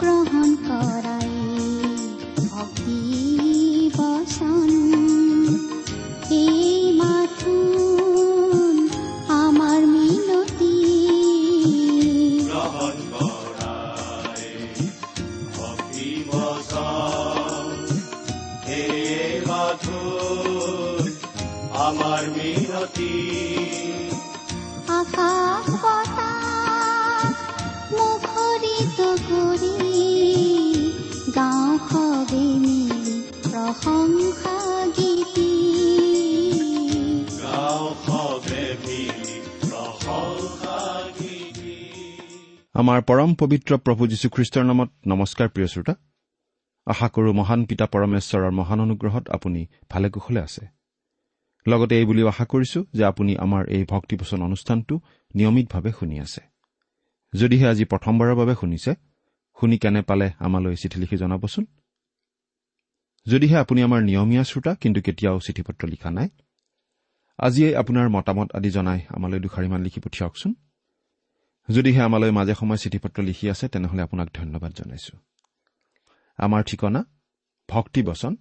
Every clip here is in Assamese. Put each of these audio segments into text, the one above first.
গ্ৰহণ কৰাই ভক্তি বচন আমাৰ পৰম পবিত্ৰ প্ৰভু যীশুখ্ৰীষ্টৰ নামত নমস্কাৰ প্ৰিয় শ্ৰোতা। আশা কৰোঁ মহান পিতা পৰমেশ্বৰৰ মহান অনুগ্ৰহত আপুনি ভালে কুশলে আছে। লগতে এই বুলিও আশা কৰিছো যে আপুনি আমাৰ এই ভক্তিপোচন অনুষ্ঠানটো নিয়মিতভাৱে শুনি আছে। যদিহে আজি প্ৰথমবাৰৰ বাবে শুনিছে শুনি কেনে পালে আমালৈ চিঠি লিখি জনাবচোন? যদিহে আপুনি আমাৰ নিয়মীয়া শ্ৰোতা কিন্তু কেতিয়াও চিঠি পত্ৰ লিখা নাই আজিয়ে আপোনাৰ মতামত আদি জনাই আমালৈ দুষাৰিমান লিখি পঠিয়াওকচোন। যদিহে আমালৈ মাজে সময়ে চিঠি পত্ৰ লিখি আছে তেনেহলে আপোনাক ধন্যবাদ জনাইছো। আমাৰ ঠিকনা ভক্তিবচন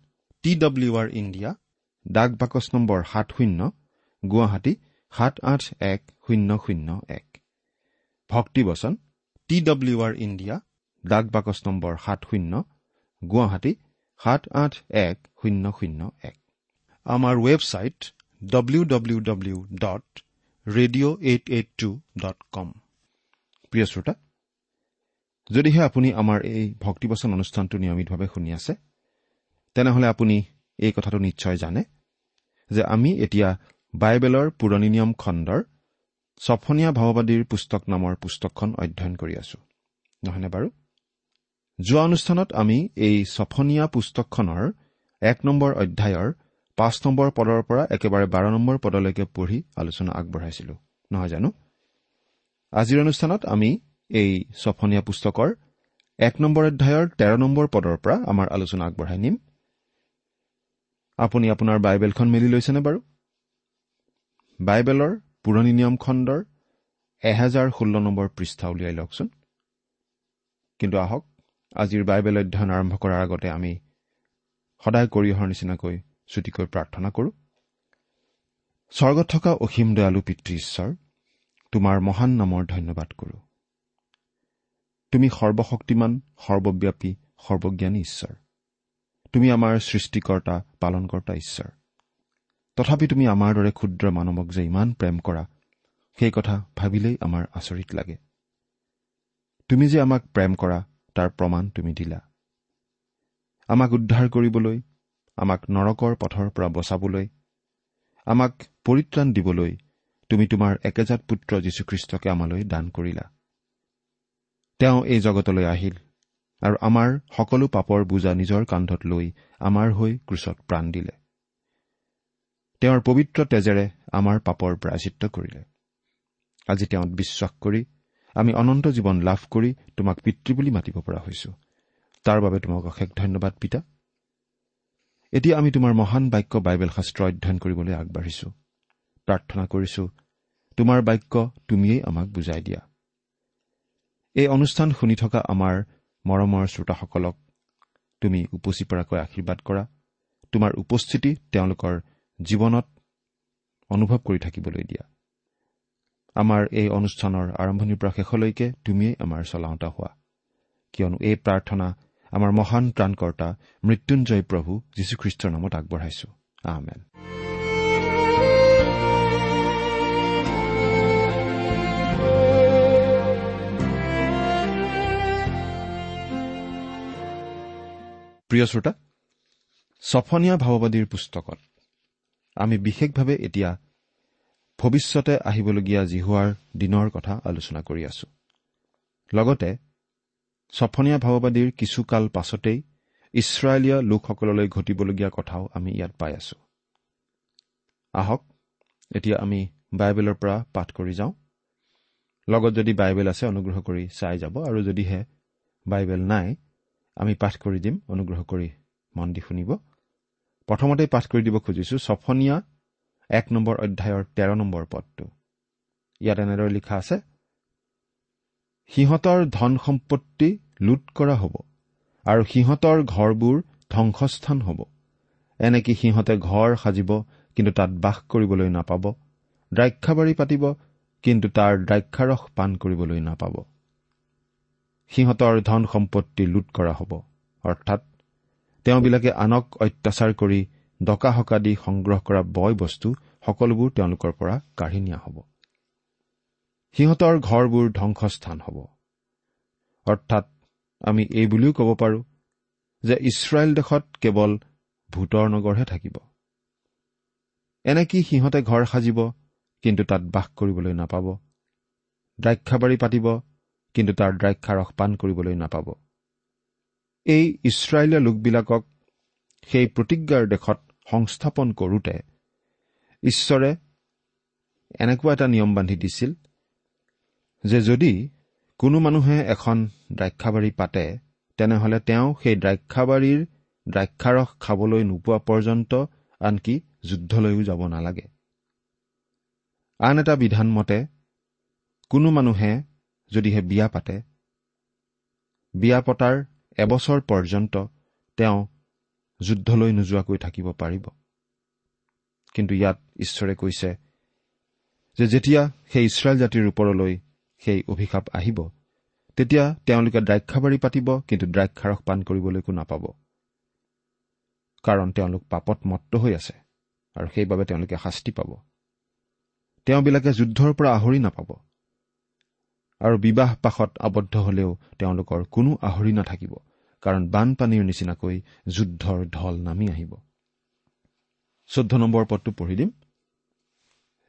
টি ডব্লিউ আৰ ইণ্ডিয়া ডাক বাকচ নম্বৰ সাত শূন্য গুৱাহাটী সাত আঠ এক শূন্য শূন্য এক। ভক্তিবচন টি ডব্লিউ আৰ ইণ্ডিয়া ডাক বাকচ নম্বৰ সাত শূন্য গুৱাহাটী সাত আঠ এক শূন্য শূন্য এক। আমাৰ website W W W dot radio' eight eight two dot com প্ৰিয় শ্ৰোতা যদিহে আপুনি আমাৰ এই ভক্তিবচন অনুষ্ঠানটো নিয়মিতভাৱে শুনি আছে তেনেহলে আপুনি এই কথাটো নিশ্চয় জানে যে আমি এতিয়া বাইবেলৰ পুৰণি নিয়ম খণ্ডৰ ছফনীয়া ভাৱবাদীৰ পুস্তক নামৰ পুস্তকখন অধ্যয়ন কৰি আছো। নহয়নে বাৰু? যোৱা অনুষ্ঠানত আমি এই ছফনীয়া পুস্তকখনৰ এক নম্বৰ অধ্যায়ৰ পাঁচ নম্বৰ পদৰ পৰা একেবাৰে বাৰ নম্বৰ পদলৈকে পঢ়ি আলোচনা আগবঢ়াইছিলো। নহয় জানো? আজিৰ অনুষ্ঠানত আমি এই ছফনীয়া পুস্তকৰ এক নম্বৰ অধ্যায়ৰ তেৰ নম্বৰ পদৰ পৰা আমাৰ আলোচনা আগবঢ়াই নিম। আপুনি আপোনাৰ বাইবেলখন মেলি লৈছেনে বাৰু? বাইবেলৰ পুৰণি নিয়ম খণ্ডৰ এহেজাৰ ষোল্ল নম্বৰ পৃষ্ঠা উলিয়াই লওকচোন। কিন্তু আহক আজিৰ বাইবেল অধ্যয়ন আৰম্ভ কৰাৰ আগতে আমি সদায় কৰি অহাৰ নিচিনাকৈ চুটিকৈ প্ৰাৰ্থনা কৰোঁ। স্বৰ্গত থকা অসীম দয়ালু পিতৃ ঈশ্বৰ তোমাৰ মহান নামৰ ধন্যবাদ কৰোঁ। তুমি সৰ্বশক্তিমান সৰ্বব্যাপী সৰ্বজ্ঞানী ঈশ্বৰ। তুমি আমাৰ সৃষ্টিকৰ্তা পালনকৰ্তা ঈশ্বৰ। তথাপি তুমি আমাৰ দৰে ক্ষুদ্ৰ মানৱক যে ইমান প্ৰেম কৰা সেই কথা ভাবিলেই আমাৰ আচৰিত লাগে। তুমি যে আমাক প্ৰেম কৰা তাৰ প্ৰমাণ তুমি দিলা। আমাক উদ্ধাৰ কৰিবলৈ আমাক নৰকৰ পথৰ পৰা বচাবলৈ আমাক পৰিত্ৰাণ দিবলৈ তুমি তোমাৰ একেজাত পুত্ৰ যীশুখ্ৰীষ্টকে আমালৈ দান কৰিলা। তেওঁ এই জগতলৈ আহিল আৰু আমাৰ সকলো পাপৰ বোজা নিজৰ কান্ধত লৈ আমাৰ হৈ ক্ৰুচত প্ৰাণ দিলে। তেওঁৰ পবিত্ৰ তেজেৰে আমাৰ পাপৰ প্ৰায়চিত্ৰ কৰিলে। আজি তেওঁত বিশ্বাস কৰি আমি অনন্ত জীৱন লাভ কৰি তোমাক পিতৃ বুলি মাতিব পৰা হৈছো। তাৰ বাবে তোমাক অশেষ ধন্যবাদ পিতা। এতিয়া আমি তোমাৰ মহান বাক্য বাইবেল শাস্ত্ৰ অধ্যয়ন কৰিবলৈ আগবাঢ়িছো। প্ৰাৰ্থনা কৰিছো। তোমাৰ বাক্য তুমিয়েই আমাক বুজাই দিয়া। এই অনুষ্ঠান শুনি থকা আমাৰ মৰমৰ শ্ৰোতাসকলক তুমি উপচি পৰাকৈ আশীৰ্বাদ কৰা। তোমাৰ উপস্থিতি তেওঁলোকৰ জীৱনত অনুভৱ কৰি থাকিবলৈ দিয়া। আমাৰ এই অনুষ্ঠানৰ আৰম্ভণিৰ পৰা শেষলৈকে তুমিয়েই আমাৰ চলাওঁতা হোৱা। কিয়নো এই প্ৰাৰ্থনা আমাৰ মহান ত্ৰাণকৰ্তা মৃত্যুঞ্জয় প্ৰভু যীশুখ্ৰীষ্টৰ নামত আগবঢ়াইছো। আহমেন প্ৰিয় শ্ৰোতা ছফনীয়া ভাৱবাদীৰ পুস্তকত আমি বিশেষভাৱে এতিয়া ভৱিষ্যতে আহিবলগীয়া জিহুৱাৰ দিনৰ কথা আলোচনা কৰি আছো। লগতে ছফনীয়া ভাৱবাদীৰ কিছুকাল পাছতেই ইছৰাইলীয় লোকসকললৈ ঘটিবলগীয়া কথাও আমি ইয়াত পাই আছো। আহক এতিয়া আমি বাইবেলৰ পৰা পাঠ কৰি যাওঁ। লগত যদি বাইবেল আছে অনুগ্ৰহ কৰি চাই যাব আৰু যদিহে বাইবেল নাই আমি পাঠ কৰি দিম অনুগ্ৰহ কৰি মন দি শুনিব। প্ৰথমতে পাঠ কৰি দিব খুজিছো ছফনীয়া এক নম্বৰ অধ্যায়ৰ তেৰ নম্বৰ পদটো। ইয়াত এনেদৰে লিখা আছে সিহঁতৰ ধন সম্পত্তি লুট কৰা হ'ব আৰু সিহঁতৰ ঘৰবোৰ ধ্বংসস্থান হ'ব। এনেকে সিহঁতে ঘৰ সাজিব কিন্তু তাত বাস কৰিবলৈ নাপাব। দ্ৰাক্ষাবাৰী পাতিব কিন্তু তাৰ দ্ৰাক্ষাৰস পাণ কৰিবলৈ নাপাব। সিহঁতৰ ধন সম্পত্তি লুট কৰা হ'ব। অৰ্থাৎ তেওঁবিলাকে আনক অত্যাচাৰ কৰি ডকা হকা দি সংগ্ৰহ কৰা বয় বস্তু সকলোবোৰ তেওঁলোকৰ পৰা কাঢ়ি নিয়া হ'ব। সিহঁতৰ ঘৰবোৰ ধ্বংসস্থান হ'ব। অৰ্থাৎ আমি এই বুলিও ক'ব পাৰোঁ যে ইছৰাইল দেশত কেৱল ভূতৰ নগৰহে থাকিব। এনেকি সিহঁতে ঘৰ সাজিব কিন্তু তাত বাস কৰিবলৈ নাপাব দ্ৰাক্ষাবাৰী পাতিব কিন্তু তাৰ দ্ৰাক্ষাৰস পাণ কৰিবলৈ নাপাব। এই ইছৰাইলীয় লোকবিলাকক সেই প্ৰতিজ্ঞাৰ দেশত সংস্থাপন কৰোঁতে ঈশ্বৰে এনেকুৱা এটা নিয়ম বান্ধি দিছিল যে যদি কোনো মানুহে এখন দ্ৰাক্ষাবাৰী পাতে তেনেহলে তেওঁ সেই দ্ৰাক্ষাবাৰীৰ দ্ৰাক্ষাৰস খাবলৈ নোপোৱা পৰ্যন্ত আনকি যুদ্ধলৈও যাব নালাগে। আন এটা বিধান মতে কোনো মানুহে যদিহে বিয়া পাতে। বিয়া পতাৰ এবছৰ পৰ্যন্ত তেওঁ যুদ্ধলৈ নোযোৱাকৈ থাকিব পাৰিব। কিন্তু ইয়াত ঈশ্বৰে কৈছে যে যেতিয়া সেই ইছৰাইল জাতিৰ ওপৰলৈ সেই অভিশাপ আহিব তেতিয়া তেওঁলোকে দ্ৰাক্ষাবাৰী পাতিব কিন্তু দ্ৰাক্ষাৰস পাণ কৰিবলৈকো নাপাব। কাৰণ তেওঁলোক পাপত মত্ত হৈ আছে আৰু সেইবাবে তেওঁলোকে শাস্তি পাব। তেওঁবিলাকে যুদ্ধৰ পৰা আহৰি নাপাব। আৰু বিবাহ পাশত আবদ্ধ হলেও তেওঁলোকৰ কোনো আহৰি নাথাকিব কাৰণ বানপানীৰ নিচিনাকৈ যুদ্ধৰ ঢল নামি আহিব। চৈধ্য নম্বৰ পদটো পঢ়ি দিম।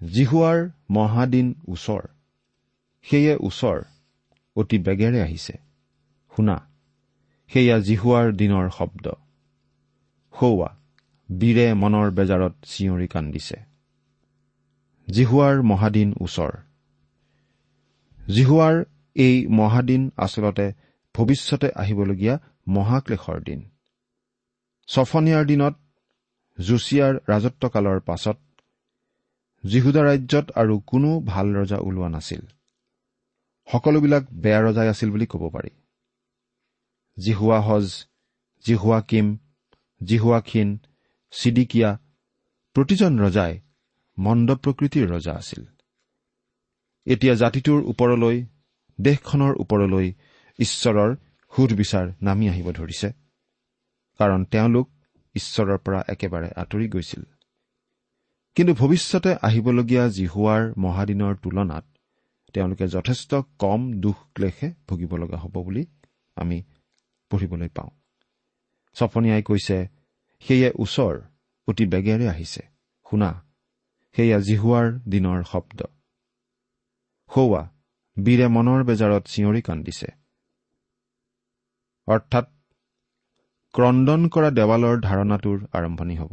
জিহুৱাৰ মহাদিন ওচৰ। সেয়ে ওচৰ অতি বেগেৰে আহিছে। শুনা সেয়া জিহুৱাৰ দিনৰ শব্দ। সৌৱা বীৰে মনৰ বেজাৰত চিঞৰি কান্দিছে। জিহুৱাৰ মহাদিন ওচৰ। জিহুৱাৰ এই মহাদিন আচলতে ভৱিষ্যতে আহিবলগীয়া মহাক্লেশৰ দিন। ছফনীয়াৰ দিনত জুচিয়াৰ ৰাজত্বকালৰ পাছত জিহুদা ৰাজ্যত আৰু কোনো ভাল ৰজা ওলোৱা নাছিল। সকলোবিলাক বেয়া ৰজাই আছিল বুলি ক'ব পাৰি। জিহুৱা হজ জিহুৱা কিম জিহুৱা খিন চিডিকিয়া প্ৰতিজন ৰজাই মন্দ প্ৰকৃতিৰ ৰজা আছিল। এতিয়া জাতিটোৰ ওপৰলৈ দেশখনৰ ওপৰলৈ ঈশ্বৰৰ সুধবিচাৰ নামি আহিব ধৰিছে। কাৰণ তেওঁলোক ঈশ্বৰৰ পৰা একেবাৰে আঁতৰি গৈছিল। কিন্তু ভৱিষ্যতে আহিবলগীয়া জিহুৱাৰ মহাদিনৰ তুলনাত তেওঁলোকে যথেষ্ট কম দুখ ক্লেশে ভুগিব লগা হ'ব বুলি আমি পঢ়িবলৈ পাওঁ। ছফনীয়াই কৈছে সেয়ে ওচৰ অতি বেগেৰে আহিছে। শুনা সেয়া জিহুৱাৰ দিনৰ শব্দ। সৌৱা বীৰে মনৰ বেজাৰত চিঞৰি কান্দিছে। অৰ্থাৎ ক্ৰদন কৰা দেৱালৰ ধাৰণাটোৰ আৰম্ভণি হ'ব।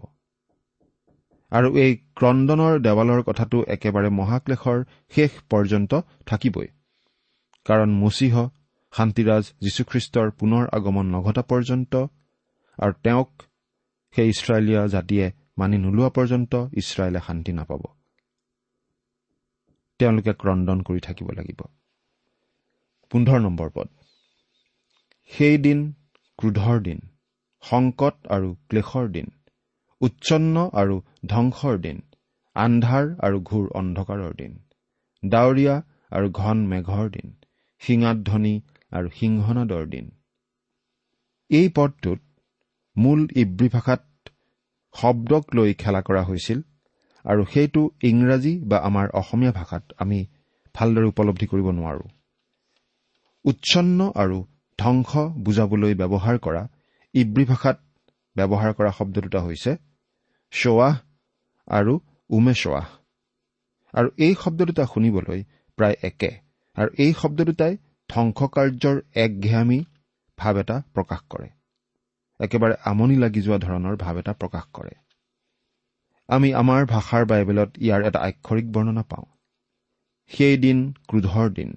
আৰু এই ক্ৰদনৰ দেৱালৰ কথাটো একেবাৰে মহাক্লেশৰ শেষ পৰ্যন্ত থাকিবই। কাৰণ মচীহ শান্তিৰাজ যীশুখ্ৰীষ্টৰ পুনৰ আগমন নঘটা পৰ্যন্ত আৰু তেওঁক সেই ইছৰাইলীয়া জাতিয়ে মানি নোলোৱা পৰ্যন্ত ইছৰাইলে শান্তি নাপাব। তেওঁলোকে ক্ৰদন কৰি থাকিব লাগিব। পোন্ধৰ নম্বৰ পদ। সেইদিন ক্ৰোধৰ দিন সংকট আৰু ক্লেশৰ দিন উচ্ছন্ন আৰু ধ্বংসৰ দিন আন্ধাৰ আৰু ঘূৰ অন্ধকাৰৰ দিন ডাৱৰীয়া আৰু ঘন মেঘৰ দিন শিঙাত ধ্বনি আৰু সিংহনাদৰ দিন। এই পদটোত মূল ইব্ৰী ভাষাত শব্দক লৈ খেলা কৰা হৈছিল আৰু সেইটো ইংৰাজী বা আমাৰ অসমীয়া ভাষাত আমি ভালদৰে উপলব্ধি কৰিব নোৱাৰো। উচ্ছন্ন আৰু ধ্বংস বুজাবলৈ ব্যৱহাৰ কৰা ইব্ৰী ভাষাত ব্যৱহাৰ কৰা শব্দ দুটা হৈছে শ্বৱাহ আৰু উমেশ্বৱাহ। আৰু এই শব্দ দুটা শুনিবলৈ প্ৰায় একে। আৰু এই শব্দ দুটাই ধ্বংসকাৰ্যৰ একঘেয়ামী ভাৱ এটা প্ৰকাশ কৰে। একেবাৰে আমনি লাগি যোৱা ধৰণৰ ভাৱ এটা প্ৰকাশ কৰে। আমি আমাৰ ভাষাৰ বাইবেলত ইয়াৰ এটা আক্ষৰিক বৰ্ণনা পাওঁ। সেই দিন ক্ৰোধৰ দিন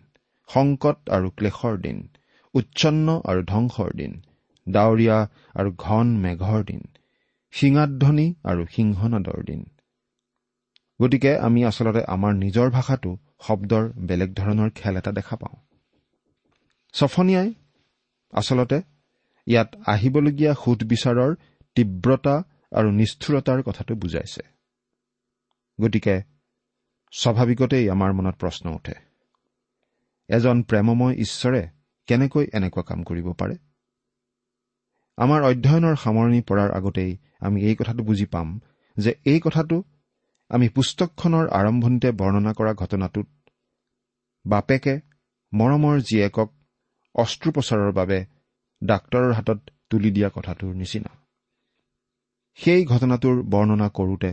সংকট আৰু ক্লেশৰ দিন উচ্ছন্ন আৰু ধ্বংসৰ দিন ডাৱৰীয়া আৰু ঘন মেঘৰ দিন সিঙাধ্বনি আৰু সিংহনাদৰ দিন। গতিকে আমি আচলতে আমাৰ নিজৰ ভাষাটো শব্দৰ বেলেগ ধৰণৰ খেল এটা দেখা পাওঁ। ছফনিয়াই আচলতে ইয়াত আহিবলগীয়া সুধবিচাৰৰ তীব্ৰতা আৰু নিষ্ঠুৰতাৰ কথাটো বুজাইছে। গতিকে স্বাভাৱিকতেই আমাৰ মনত প্ৰশ্ন উঠে এজন প্ৰেমময় ঈশ্বৰে কেনেকৈ এনেকুৱা কাম কৰিব পাৰে? আমাৰ অধ্যয়নৰ সামৰণি পৰাৰ আগতেই আমি এই কথাটো বুজি পাম যে এই কথাটো আমি পুস্তকখনৰ আৰম্ভণিতে বৰ্ণনা কৰা ঘটনাটোত বাপেকে মৰমৰ জীয়েকক অস্ত্ৰোপচাৰৰ বাবে ডাক্তৰৰ হাতত তুলি দিয়া কথাটোৰ নিচিনা। সেই ঘটনাটোৰ বৰ্ণনা কৰোঁতে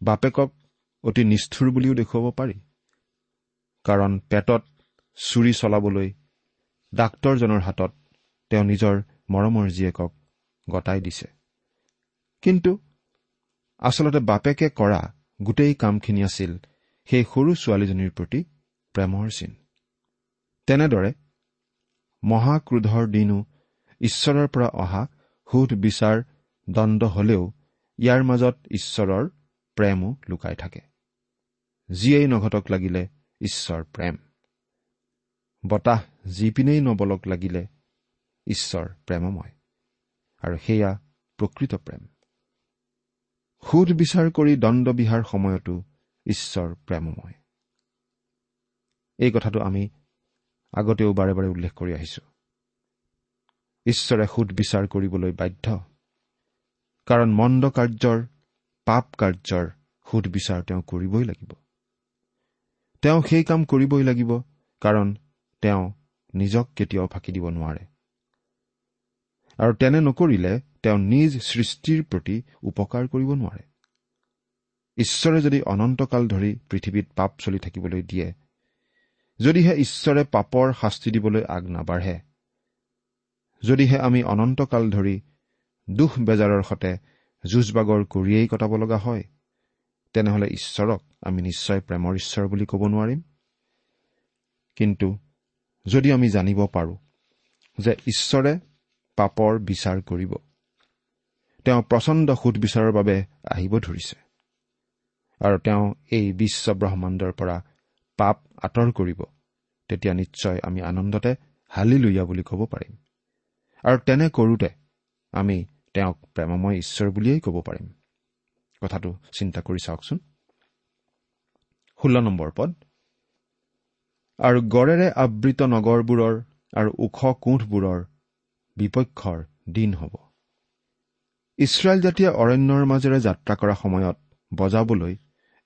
বাপেকক অতি নিষ্ঠুৰ বুলিও দেখুৱাব পাৰি। কাৰণ পেটত চুৰি চলাবলৈ ডাক্তৰজনৰ হাতত তেওঁ নিজৰ মৰমৰ জীয়েকক গতাই দিছে। কিন্তু আচলতে বাপেকে কৰা গোটেই কামখিনি আছিল সেই সৰু ছোৱালীজনীৰ প্ৰতি প্ৰেমৰ চিন। তেনেদৰে মহাক্ৰোধৰ দিনো ঈশ্বৰৰ পৰা অহা সুধ বিচাৰ দণ্ড হলেও ইয়াৰ মাজত ঈশ্বৰৰ প্ৰেমো লুকাই থাকে। যিয়েই নঘটক লাগিলে ঈশ্বৰ প্ৰেম। বতাহ যিপিনেই নবলক লাগিলে ঈশ্বৰ প্ৰেমময়। আৰু সেয়া প্ৰকৃত প্ৰেম। সুধ বিচাৰ কৰি দণ্ডবিহাৰ সময়তো ঈশ্বৰ প্ৰেমময়। এই কথাটো আমি আগতেও বাৰে বাৰে উল্লেখ কৰি আহিছো। ঈশ্বৰে সুধ বিচাৰ কৰিবলৈ বাধ্য কাৰণ মন্দ কাৰ্যৰ পাপ কাৰ্যৰ সুধ বিচাৰ তেওঁ কৰিবই লাগিব। তেওঁ সেই কাম কৰিবই লাগিব কাৰণ তেওঁ নিজক কেতিয়াও ফাঁকি দিব নোৱাৰে। আৰু তেনে নকৰিলে তেওঁ নিজ সৃষ্টিৰ প্ৰতি উপকাৰ কৰিব নোৱাৰে। ঈশ্বৰে যদি অনন্তকাল ধৰি পৃথিৱীত পাপ চলি থাকিবলৈ দিয়ে যদিহে ঈশ্বৰে পাপৰ শাস্তি দিবলৈ আগ নাবাঢ়ে যদিহে আমি অনন্তকাল ধৰি দুখ বেজাৰৰ সতে যুঁজবাগৰ কৰিয়েই কটাব লগা হয়। তেনেহলে ঈশ্বৰক আমি নিশ্চয় প্ৰেমৰ ঈশ্বৰ বুলি ক'ব নোৱাৰিম। কিন্তু যদি আমি জানিব পাৰোঁ যে ঈশ্বৰে পাপৰ বিচাৰ কৰিব তেওঁ প্ৰচণ্ড সুধবিচাৰৰ বাবে আহিব ধৰিছে আৰু তেওঁ এই বিশ্ব ব্ৰহ্মাণ্ডৰ পৰা পাপ আঁতৰ কৰিব তেতিয়া নিশ্চয় আমি আনন্দতে হালি লুইয়া বুলি ক'ব পাৰিম। আৰু তেনে কৰোঁতে আমি তেওঁক প্ৰেমময় ঈশ্বৰ বুলিয়েই ক'ব পাৰিম। কথাটো চিন্তা কৰি চাওকচোন। ষোল্ল নম্বৰ পদ। আৰু গড়েৰে আবৃত নগৰবোৰৰ আৰু ওখ কোঠবোৰৰ বিপক্ষৰ দিন হ'ব। ইছৰাইল জাতিয়ে অৰণ্যৰ মাজেৰে যাত্ৰা কৰা সময়ত বজাবলৈ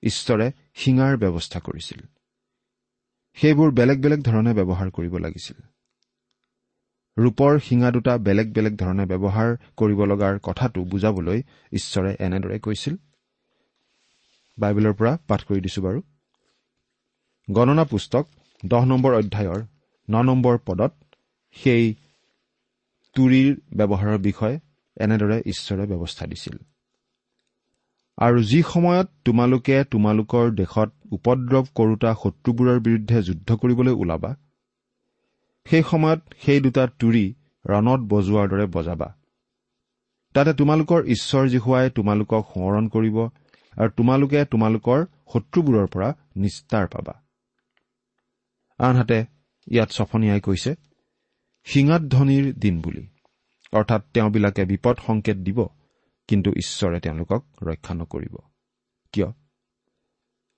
ঈশ্বৰে শিঙাৰ ব্যৱস্থা কৰিছিল। সেইবোৰ বেলেগ বেলেগ ধৰণে ব্যৱহাৰ কৰিব লাগিছিল। ৰূপৰ শিঙা দুটা বেলেগ বেলেগ ধৰণে ব্যৱহাৰ কৰিব লগাৰ কথাটো বুজাবলৈ ঈশ্বৰে এনেদৰে কৈছিল। বাইবেলৰ পৰা পাঠ কৰি বাৰু। গণনা পুস্তক দহ নম্বৰ অধ্যায়ৰ ন নম্বৰ পদত সেই তুৰিৰ ব্যৱহাৰৰ বিষয়ে এনেদৰে ঈশ্বৰে ব্যৱস্থা দিছিল। আৰু যি সময়ত তোমালোকে তোমালোকৰ দেশত উপদ্ৰৱ কৰোতা শত্ৰুবোৰৰ বিৰুদ্ধে যুদ্ধ কৰিবলৈ ওলাবা সেই সময়ত সেই দুটা তুৰি ৰণত বজোৱাৰ দৰে বজাবা। তাতে তোমালোকৰ ঈশ্বৰ জীহুৱাই তোমালোকক সোঁৱৰণ কৰিব আৰু তোমালোকে তোমালোকৰ শত্ৰুবোৰৰ পৰা নিস্তাৰ পাবা। আনহাতে ইয়াত ছফনীয়াই কৈছে সিঙাধ্বনিৰ দিন বুলি। অৰ্থাৎ তেওঁবিলাকে বিপদ সংকেত দিব কিন্তু ঈশ্বৰে তেওঁলোকক ৰক্ষা নকৰিব। কিয়?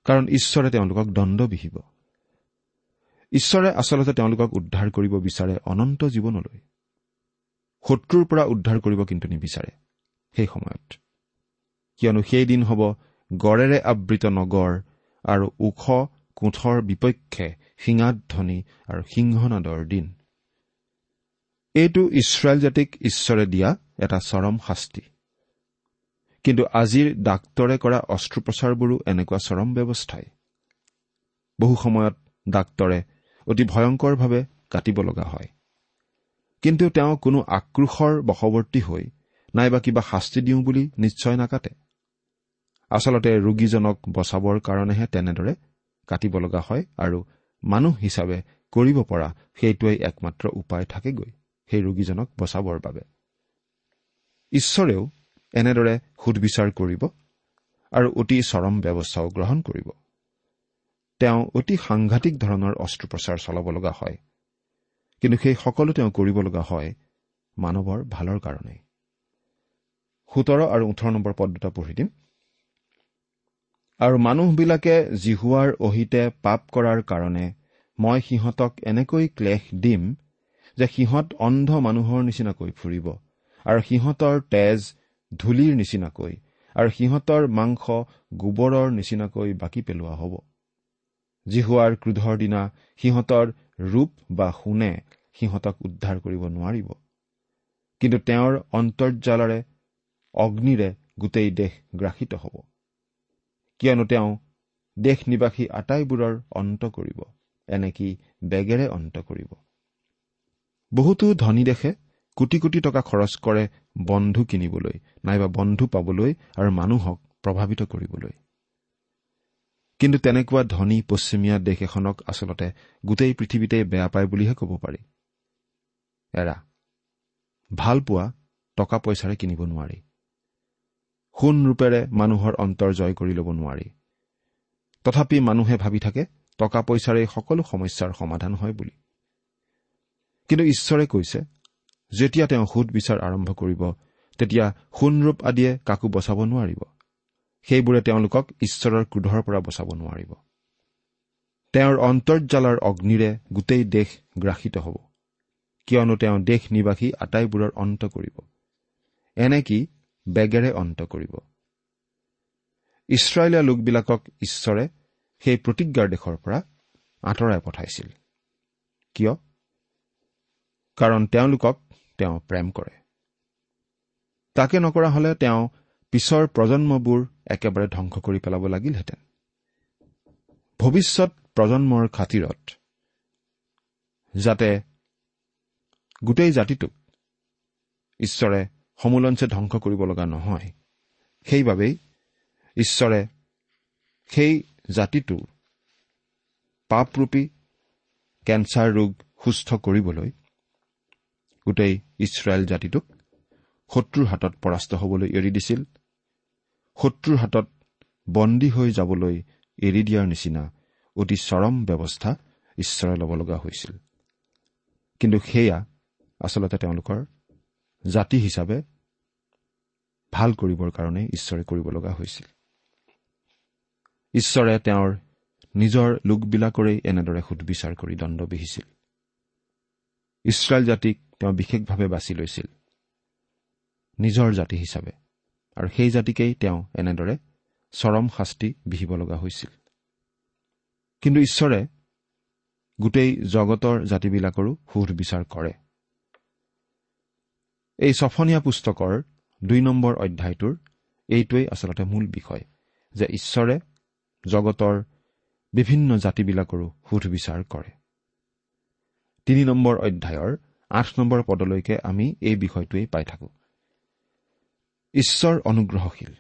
কাৰণ ঈশ্বৰে তেওঁলোকক দণ্ড বিহিব। ঈশ্বৰে আচলতে তেওঁলোকক উদ্ধাৰ কৰিব বিচাৰে অনন্ত জীৱনলৈ। শত্ৰুৰ পৰা উদ্ধাৰ কৰিব কিন্তু নিবিচাৰে সেই সময়ত। কিয়নো সেই দিন হ'ব গড়েৰে আবৃত নগৰ আৰু ওখ কোঠৰ বিপক্ষে সিঙাধ্বনি আৰু সিংহনাদৰ দিন। এইটো ইছৰাইল জাতিক ঈশ্বৰে দিয়া এটা চৰম শাস্তি। কিন্তু আজিৰ ডাক্তৰে কৰা অস্ত্ৰোপচাৰবোৰো এনেকুৱা চৰম ব্যৱস্থাই। বহু সময়ত ডাক্তৰে অতি ভয়ংকৰভাৱে কাটিব লগা হয়। কিন্তু তেওঁ কোনো আক্ৰোশৰ বশৱৰ্তী হৈ নাইবা কিবা শাস্তি দিওঁ বুলি নিশ্চয় নাকাটে। আচলতে ৰোগীজনক বচাবৰ কাৰণেহে তেনেদৰে কাটিব লগা হয় আৰু মানুহ হিচাপে কৰিব পৰা সেইটোৱেই একমাত্ৰ উপায় থাকেগৈ সেই ৰোগীজনক বচাবৰ বাবে। ঈশ্বৰেও এনেদৰে সুধবিচাৰ কৰিব আৰু অতি চৰম ব্যৱস্থাও গ্ৰহণ কৰিব। তেওঁ অতি সাংঘাতিক ধৰণৰ অস্ত্ৰোপচাৰ চলাব লগা হয়। কিন্তু সেই সকলো তেওঁ কৰিব লগা হয় মানৱৰ ভালৰ কাৰণে। সোতৰ আৰু ওঠৰ নম্বৰ পদ দুটা পঢ়ি দিম। আৰু মানুহবিলাকে জিহুৱাৰ অহিতে পাপ কৰাৰ কাৰণে মই সিহঁতক এনেকৈ ক্লেশ দিম যে সিহঁত অন্ধ মানুহৰ নিচিনাকৈ ফুৰিব আৰু সিহঁতৰ তেজ ধূলিৰ নিচিনাকৈ আৰু সিহঁতৰ মাংস গোবৰৰ নিচিনাকৈ বাকি পেলোৱা হ'ব। জিহুৱাৰ ক্ৰোধৰ দিনা সিহঁতৰ ৰূপ বা সোণে সিহঁতক উদ্ধাৰ কৰিব নোৱাৰিব। কিন্তু তেওঁৰ অন্তৰ্জালৰে অগ্নিৰে গোটেই দেশ গ্ৰাসিত হ'ব। কিয়নো তেওঁ দেশ নিবাসী আটাইবোৰৰ অন্ত কৰিব এনেকি বেগেৰে অন্ত কৰিব। বহুতো ধনী দেশে কোটি কোটি টকা খৰচ কৰে বন্ধু কিনিবলৈ নাইবা বন্ধু পাবলৈ আৰু মানুহক প্ৰভাৱিত কৰিবলৈ। কিন্তু তেনেকুৱা ধনী পশ্চিমীয়া দেশ এখনক আচলতে গোটেই পৃথিৱীতে বেয়া পায় বুলিহে ক'ব পাৰি। এৰা ভাল পোৱা টকা পইচাৰে কিনিব নোৱাৰি। সোণ ৰূপেৰে মানুহৰ অন্তৰ জয় কৰি ল'ব নোৱাৰি। তথাপি মানুহে ভাবি থাকে টকা পইচাৰে সকলো সমস্যাৰ সমাধান হয় বুলি। কিন্তু ঈশ্বৰে কৈছে যেতিয়া তেওঁ সুদ বিচাৰ আৰম্ভ কৰিব তেতিয়া সোণৰূপ আদিয়ে কাকো বচাব নোৱাৰিব। সেইবোৰে তেওঁলোকক ঈশ্বৰৰ ক্ৰোধৰ পৰা বচাব নোৱাৰিব। তেওঁৰ অন্তৰ্জালৰ অগ্নিৰে গোটেই দেশ গ্ৰাসিত হ'ব। কিয়নো তেওঁ দেশ নিবাসী আটাইবোৰৰ অন্ত কৰিব। এনেকি বেগেৰে অন্ত কৰিব? ইছৰাইলীয়া লোকবিলাকক ঈশ্বৰে সেই প্ৰতিজ্ঞাৰ দেশৰ পৰা আঁতৰাই পঠাইছিল। কিয়? কাৰণ তেওঁলোকক তেওঁ প্ৰেম কৰে। তাকে নকৰা হলে তেওঁ পিছৰ প্ৰজন্মবোৰ একেবাৰে ধ্বংস কৰি পেলাব লাগিলহেঁতেন। ভৱিষ্যত প্ৰজন্মৰ খাতিৰত যাতে গোটেই জাতিটোক ঈশ্বৰে সমোলঞ্চে ধ্বংস কৰিব লগা নহয় সেইবাবেই ঈশ্বৰে সেই জাতিটোৰ পাপৰূপী কেঞ্চাৰ ৰোগ সুস্থ কৰিবলৈ গোটেই ইছৰাইল জাতিটোক শত্ৰুৰ হাতত পৰাস্ত হবলৈ এৰি দিছিল। শত্ৰুৰ হাতত বন্দী হৈ যাবলৈ এৰি দিয়াৰ নিচিনা অতি চৰম ব্যৱস্থা ঈশ্বৰে ল'ব লগা হৈছিল। কিন্তু সেয়া আচলতে তেওঁলোকৰ জাতি হিচাপে ভাল কৰিবৰ কাৰণে ঈশ্বৰে কৰিব লগা হৈছিল। ঈশ্বৰে তেওঁৰ নিজৰ লোকবিলাকৰেই এনেদৰে সুদবিচাৰ কৰি দণ্ড বিহিছিল। ইছৰাইল জাতিক তেওঁ বিশেষভাৱে বাছি লৈছিল। নিজৰ জাতি হিচাপে। আৰু সেই জাতিকেই তেওঁ এনেদৰে চৰম শাস্তি বিহিব লগা হৈছিল। কিন্তু ঈশ্বৰে গোটেই জগতৰ জাতিবিলাকৰো সুধবিচাৰ কৰে। এই ছফনীয়া পুস্তকৰ দুই নম্বৰ অধ্যায়টোৰ এইটোৱেই আচলতে মূল বিষয় যে ঈশ্বৰে জগতৰ বিভিন্ন জাতিবিলাকৰো সুধবিচাৰ কৰে। তিনি নম্বৰ অধ্যায়ৰ আঠ নম্বৰ পদলৈকে আমি এই বিষয়টোৱেই পাই থাকো। ঈশ্বৰ অনুগ্ৰহশীল।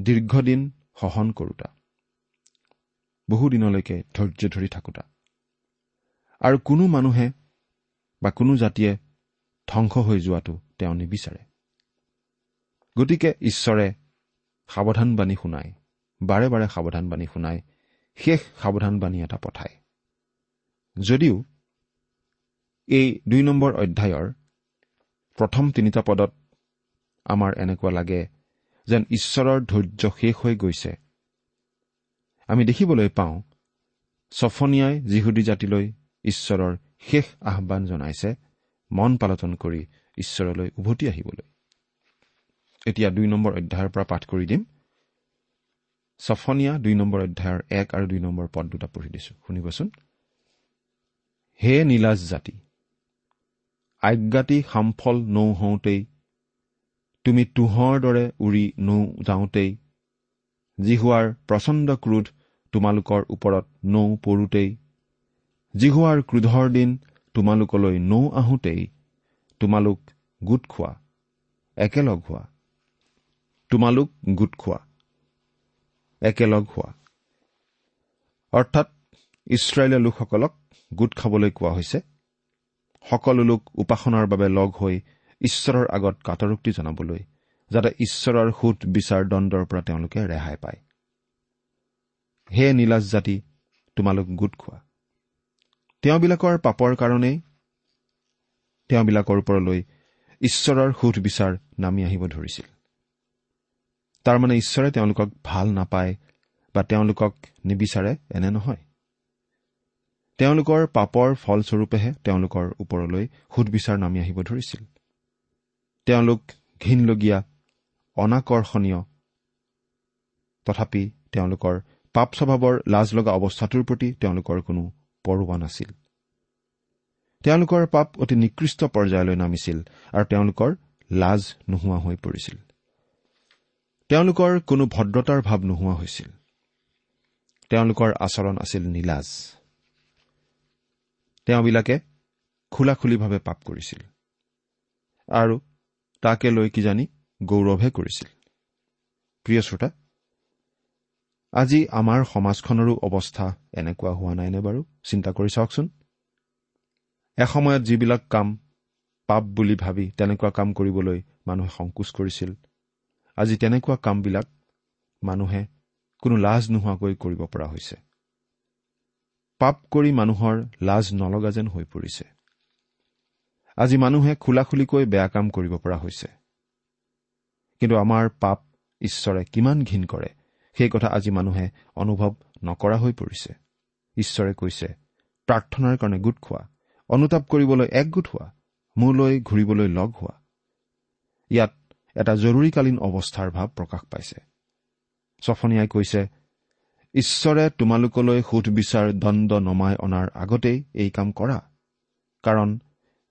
দীৰ্ঘদিন সহন কৰোতা। বহুদিনলৈকে ধৈৰ্য ধৰি থাকোতা। আৰু কোনো মানুহে বা কোনো জাতিয়ে ধ্বংস হৈ যোৱাটো তেওঁ নিবিচাৰে। গতিকে ঈশ্বৰে সাৱধানবাণী শুনায় বাৰে বাৰে সাৱধানবাণী শুনাই শেষ সাৱধানবাণী এটা পঠায়। যদিও এই দুই নম্বৰ অধ্যায়ৰ প্ৰথম তিনিটা পদত আমাৰ এনেকুৱা লাগে যেন ঈশ্বৰৰ ধৈৰ্য শেষ হৈ গৈছে। আমি দেখিবলৈ পাওঁ ছফনিয়াই যিহুদী জাতিলৈ ঈশ্বৰৰ শেষ আহ্বান জনাইছে মন পালটন কৰি ঈশ্বৰলৈ উভতি আহিবলৈ। এতিয়া দুই নম্বৰ অধ্যায়ৰ পৰা পাঠ কৰি দিম। ছফনীয়া দুই নম্বৰ অধ্যায়ৰ এক আৰু দুই নম্বৰ পদ দুটা পঢ়ি দিছো। শুনিবচোন। হে নীলাজ জাতি আজ্ঞাতি সামফল নৌ হওঁতেই তুমি তোহৰ দৰে উৰি নৌ যাওঁতেই যি হোৱাৰ প্ৰচণ্ড ক্ৰোধ তোমালোকৰ ওপৰত নৌ পৰোঁতেই যিহোৱাৰ ক্ৰোধৰ দিন তোমালোকলৈ নৌ আহোঁতেই তোমালোক গোট খোৱা একেলগ হোৱা। তোমালোক গোট খোৱা একেলগ হোৱা। অৰ্থাৎ ইছৰাইলীয় লোকসকলক গোট খাবলৈ কোৱা হৈছে। সকলো লোক উপাসনাৰ বাবে লগ হৈ ঈশ্বৰৰ আগত কাটৰোক্তি জনাবলৈ যাতে ঈশ্বৰৰ সোধ বিচাৰ দণ্ডৰ পৰা তেওঁলোকে ৰেহাই পায়। হে নীলাজ জাতি তোমালোক গোট খোৱা। তেওঁবিলাকৰ পাপৰ কাৰণেই তেওঁবিলাকৰ ওপৰলৈ ঈশ্বৰৰ সোধ বিচাৰ নামি আহিব ধৰিছিল। তাৰমানে ঈশ্বৰে তেওঁলোকক ভাল নাপায় বা তেওঁলোকক নিবিচাৰে এনে নহয়। তেওঁলোকৰ পাপৰ ফলস্বৰূপেহে তেওঁলোকৰ ওপৰলৈ সুদবিচাৰ নামি আহিব ধৰিছিল। তেওঁলোক ঘীনলগীয়া অনাকৰ্ষণীয়। তথাপি তেওঁলোকৰ পাপ স্বভাৱৰ লাজ লগা অৱস্থাটোৰ প্ৰতি তেওঁলোকৰ কোনো পৰোৱা নাছিল। তেওঁলোকৰ পাপ অতি নিকৃষ্ট পৰ্যায়লৈ নামিছিল আৰু তেওঁলোকৰ লাজ নোহোৱা হৈ পৰিছিল। তেওঁলোকৰ কোনো ভদ্ৰতাৰ ভাৱ নোহোৱা হৈছিল। তেওঁলোকৰ আচৰণ আছিল নীলাজ। তেওঁবিলাকে খোলা খুলিভাৱে পাপ কৰিছিল। আৰু তাকে লৈ কিজানি গৌৰৱহে কৰিছিল। প্ৰিয় শ্ৰোতা আজি আমাৰ সমাজখনৰো অৱস্থা এনেকুৱা হোৱা নাইনে বাৰু? চিন্তা কৰি চাওকচোন। এসময়ত যিবিলাক কাম পাপ বুলি ভাবি তেনেকুৱা কাম কৰিবলৈ মানুহে সংকোচ কৰিছিল আজি তেনেকুৱা কামবিলাক মানুহে কোনো লাজ নোহোৱাকৈ কৰিব পৰা হৈছে। পাপ কৰি মানুহৰ লাজ নলগা যেন হৈ পৰিছে। আজি মানুহে খোলা খুলিকৈ বেয়া কাম কৰিব পৰা হৈছে। কিন্তু আমাৰ পাপ ঈশ্বৰে কিমান ঘীন কৰে সেই কথা আজি মানুহে অনুভৱ নকৰা হৈ পৰিছে। ঈশ্বৰে কৈছে প্ৰাৰ্থনাৰ কাৰণে গোট খোৱা অনুতাপ কৰিবলৈ একগোট হোৱা মোলৈ ঘূৰিবলৈ লগ হোৱা। ইয়াত এটা জৰুৰীকালীন অৱস্থাৰ ভাৱ প্ৰকাশ পাইছে। ছফনীয়াই কৈছে ঈশ্বৰে তোমালোকলৈ সুধবিচাৰ দণ্ড নমাই অনাৰ আগতেই এই কাম কৰা। কাৰণ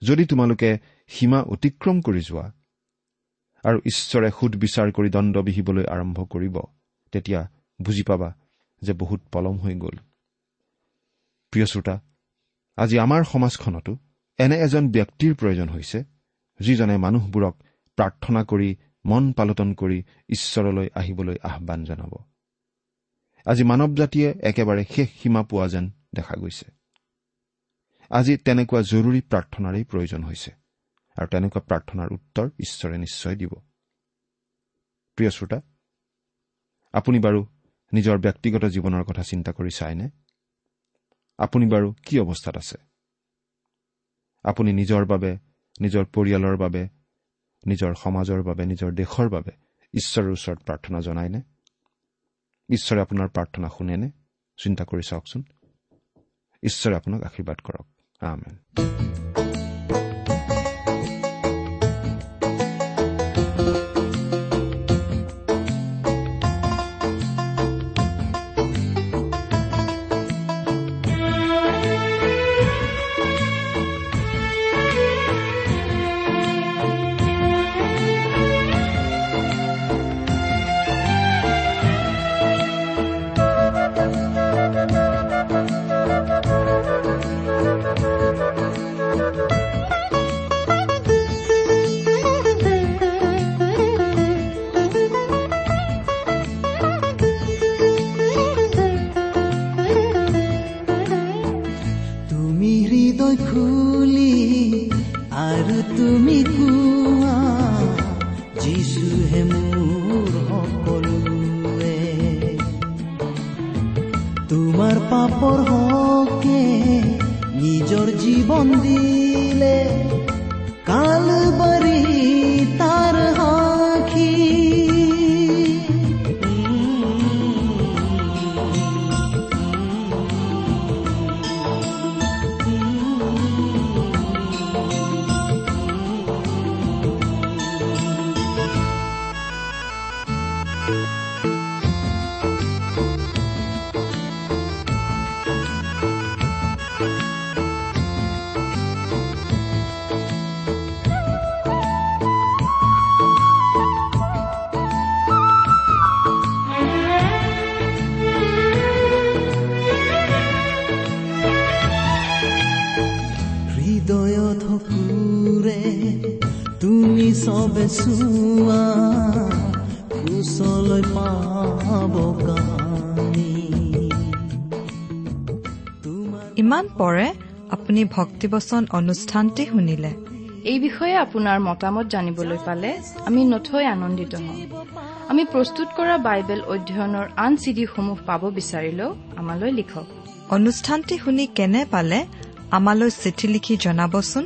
যদি তোমালোকে সীমা অতিক্ৰম কৰি যোৱা আৰু ঈশ্বৰে সুধবিচাৰ কৰি দণ্ড বিহিবলৈ আৰম্ভ কৰিব তেতিয়া বুজি পাবা যে বহুত পলম হৈ গ'ল। প্ৰিয় শ্ৰোতা আজি আমাৰ সমাজখনতো এনে এজন ব্যক্তিৰ প্ৰয়োজন হৈছে যিজনে মানুহবোৰক প্ৰাৰ্থনা কৰি মন পালটন কৰি ঈশ্বৰলৈ আহিবলৈ আহ্বান জনাব। আজি মানৱ জাতিয়ে একেবাৰে শেষ সীমা পোৱা যেন দেখা গৈছে। আজি তেনেকুৱা জৰুৰী প্ৰাৰ্থনাৰেই প্ৰয়োজন হৈছে। আৰু তেনেকুৱা প্ৰাৰ্থনাৰ উত্তৰ ঈশ্বৰে নিশ্চয় দিব। প্ৰিয় শ্ৰোতা আপুনি বাৰু নিজৰ ব্যক্তিগত জীৱনৰ কথা চিন্তা কৰি চায়নে আপুনি বাৰু কি অৱস্থাত আছে? আপুনি নিজৰ বাবে নিজৰ পৰিয়ালৰ বাবে নিজৰ সমাজৰ বাবে নিজৰ দেশৰ বাবে ঈশ্বৰৰ ওচৰত প্ৰাৰ্থনা জনায়নে ঈশ্বৰে আপোনাৰ প্ৰাৰ্থনা শুনেনে? চিন্তা কৰি চাওকচোন। ঈশ্বৰে আপোনাক আশীৰ্বাদ কৰক। আমেন আৰু তুমি কোৱা যিচুহে মোৰ সকলোৱে তোমাৰ পাপৰ হকে নিজৰ জীৱন দিলে কালবাৰী তাৰ সাক্ষী চবে চোৱা কুশলৈ পাব ইমান পৰে আপুনি ভক্তিবচন অনুষ্ঠানটি শুনিলে। এই বিষয়ে আপোনাৰ মতামত জানিবলৈ পালে আমি নথৈ আনন্দিত হ'ম আমি প্ৰস্তুত কৰা বাইবেল অধ্যয়নৰ আন চিডিসমূহ পাব বিচাৰিলেও আমালৈ লিখক। অনুষ্ঠানটি শুনি কেনে পালে আমালৈ চিঠি লিখি জনাবচোন।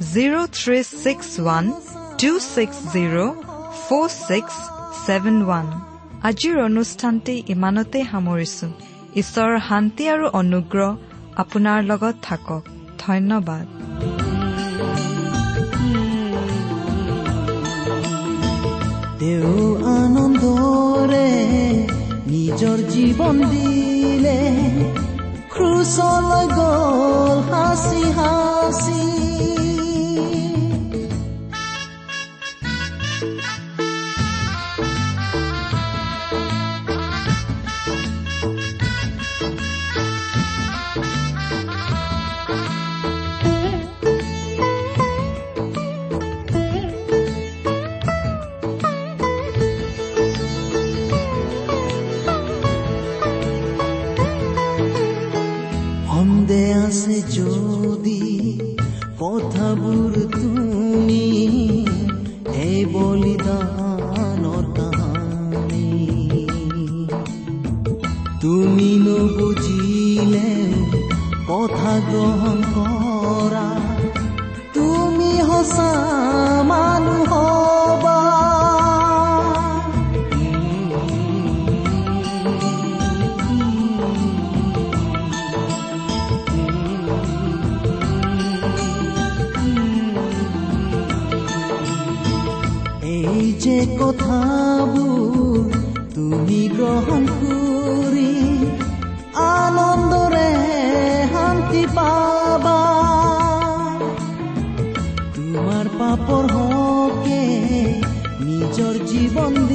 zero' three six one two six zero' four six seven one আজিৰ অনুষ্ঠানটি ইমানতেই সামৰিছো। ঈশ্বৰৰ শান্তি আৰু অনুগ্ৰহ আপোনাৰ লগত থাকক। ধন্যবাদ। তেওঁ আনন্দৰে নিজৰ জীৱন দিলে ক্ৰুচলৈ গল হাসি হাসি যে কথাবোৰ তুমি গ্ৰহণ তোমাৰ